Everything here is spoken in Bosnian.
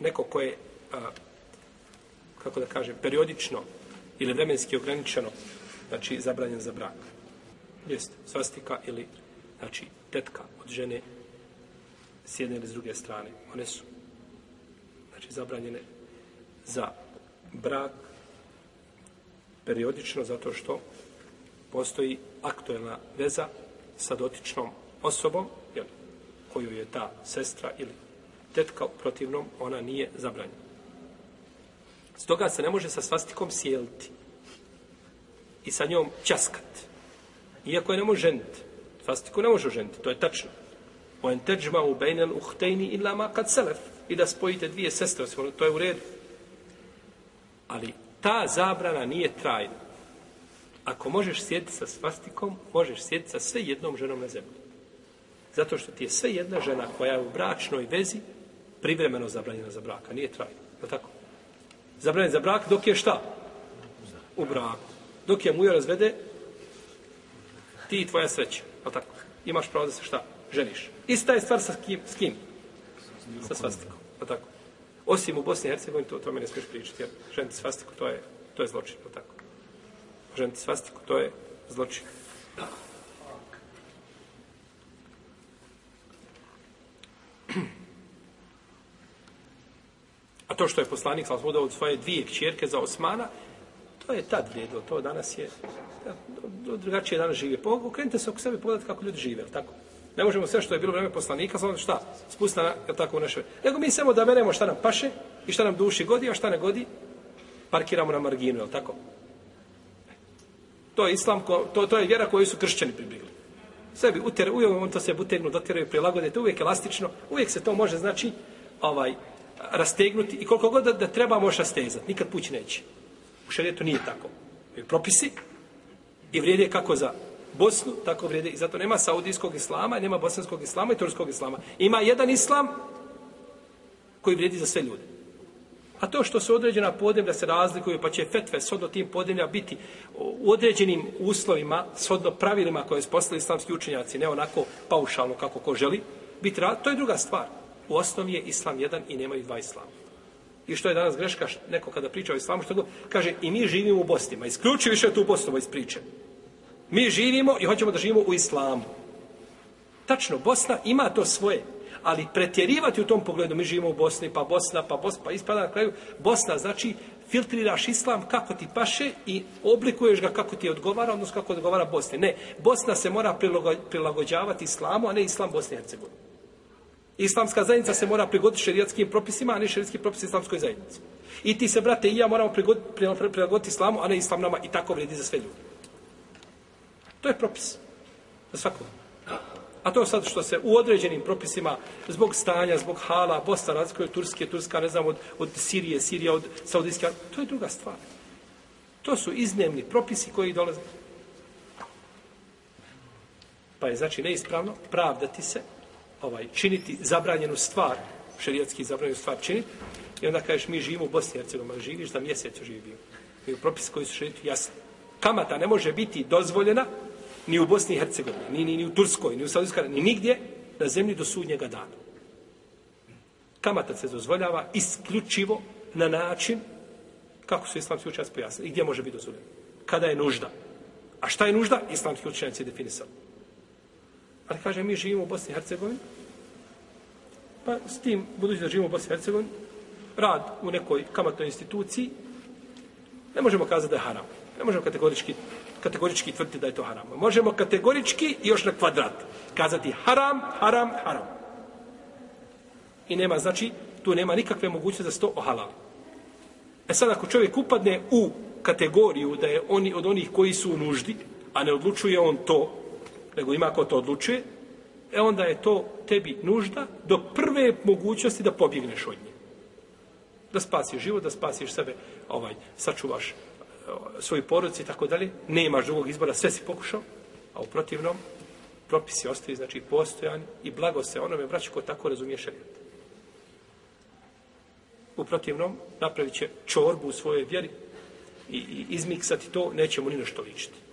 neko ko je, a, kako da kažem, periodično ili vremenski ograničeno, znači zabranjen za brak. Jest, svastika ili, znači, tetka od žene s jedne ili s druge strane. One su, znači, zabranjene za brak periodično zato što postoji aktuelna veza sa dotičnom osobom, jel, koju je ta sestra ili tetka protivnom, ona nije zabranjena. Stoga se ne može sa svastikom sjeliti i sa njom časkat. Iako je ne može ženiti. Svastiku ne može ženiti, to je tačno. O en teđma u bejnel uhtejni ila makad selef. I da spojite dvije sestre, osim, ono, to je u redu. Ali ta zabrana nije trajna. Ako možeš sjediti sa svastikom, možeš sjediti sa sve jednom ženom na zemlji. Zato što ti je sve jedna žena koja je u bračnoj vezi, privremeno zabranjena za braka, nije trajna. Je tako? Zabranjen za brak dok je šta? U braku. Dok je mujo razvede, ti i tvoja sreća. Je tako? Imaš pravo da se šta? Ženiš. Ista je stvar sa kim? S kim? Sa svastikom. Je tako? Osim u Bosni i Hercegovini, to o tome ne smiješ pričati, jer ženiti svastiku, to je, to je zločin. Je tako? Ženiti svastiku, to je zločin. Tako. to što je poslanik sam od svoje dvije kćerke za Osmana, to je tad vrijedilo, to danas je, drugačije danas žive. Pog, pa okrenite se oko sebe pogledati kako ljudi žive, tako? Ne možemo sve što je bilo vreme poslanika, samo šta, spustiti na, je tako, u naše Nego mi samo da veremo šta nam paše i šta nam duši godi, a šta ne godi, parkiramo na marginu, je tako? To je islam, ko, to, to je vjera koju su kršćani pribjegli. Sebi uter, ujom, on to se butegnu, dotjeraju, prilagode, to uvijek elastično, uvijek se to može, znači, ovaj, rastegnuti i koliko god da, da treba možeš rastezati. Nikad pući neće. U šarijetu nije tako. Jer propisi i vrijede kako za Bosnu, tako vrijede. I zato nema saudijskog islama, nema bosanskog islama i turskog islama. Ima jedan islam koji vrijedi za sve ljude. A to što su određena podemlja se razlikuju, pa će fetve sodno tim podemlja biti u određenim uslovima, sodno pravilima koje su postali islamski učenjaci, ne onako paušalno kako ko želi, biti, to je druga stvar u osnovi je islam jedan i nemaju dva islama. I što je danas greška, neko kada priča o islamu, što go, kaže, i mi živimo u Bosni, ma isključi više tu Bosnu iz priče. Mi živimo i hoćemo da živimo u islamu. Tačno, Bosna ima to svoje, ali pretjerivati u tom pogledu, mi živimo u Bosni, pa Bosna, pa Bosna, pa ispada na kraju, Bosna znači filtriraš islam kako ti paše i oblikuješ ga kako ti odgovara, odnosno kako odgovara Bosni. Ne, Bosna se mora prilagođavati islamu, a ne islam Bosne i Hercegovine. Islamska zajednica se mora prigoditi šerijatskim propisima, a ne šerijatski propis islamskoj zajednici. I ti se, brate, i ja moramo prilagoditi islamu, a ne islam nama i tako vredi za sve ljudi. To je propis. Za svakog. A to je sad što se u određenim propisima, zbog stanja, zbog hala, Bosna, Radskoj, Turske, Turska, ne znam, od, od Sirije, Sirija, od Saudijske, to je druga stvar. To su iznemni propisi koji dolaze. Pa je znači neispravno pravdati se ovaj, činiti zabranjenu stvar, šerijatski zabranjenu stvar činiti, i onda kažeš mi živimo u Bosni i Hercegovini, živiš da mjesec živio. I u propis koji su šerijatski jasni. Kamata ne može biti dozvoljena ni u Bosni i Hercegovini, ni, ni, ni u Turskoj, ni u Saudijskoj, ni nigdje na zemlji do sudnjega dana. Kamata se dozvoljava isključivo na način kako su islamski učenjaci pojasnili. I gdje može biti dozvoljeno? Kada je nužda? A šta je nužda? Islamski učenjaci definisali. Ali kaže, mi živimo u Bosni i Hercegovini, Pa s tim, budući da živimo u Bosni Hercegovini, rad u nekoj kamatnoj instituciji, ne možemo kazati da je haram. Ne možemo kategorički, kategorički tvrditi da je to haram. Možemo kategorički još na kvadrat kazati haram, haram, haram. I nema, znači, tu nema nikakve mogućnosti da se to ohalali. E sad, ako čovjek upadne u kategoriju da je oni od onih koji su u nuždi, a ne odlučuje on to, nego ima ko to odlučuje, e onda je to tebi nužda do prve mogućnosti da pobjegneš od nje. Da spasiš život, da spasiš sebe, ovaj, sačuvaš e, svoju porodicu i tako dalje. Nemaš drugog izbora, sve si pokušao, a u protivnom, propisi ostaju, znači postojan i blago se onome vraća ko tako razumije šarijat. U protivnom, napravit će čorbu u svojoj vjeri i, i izmiksati to, neće mu ni na što ličiti.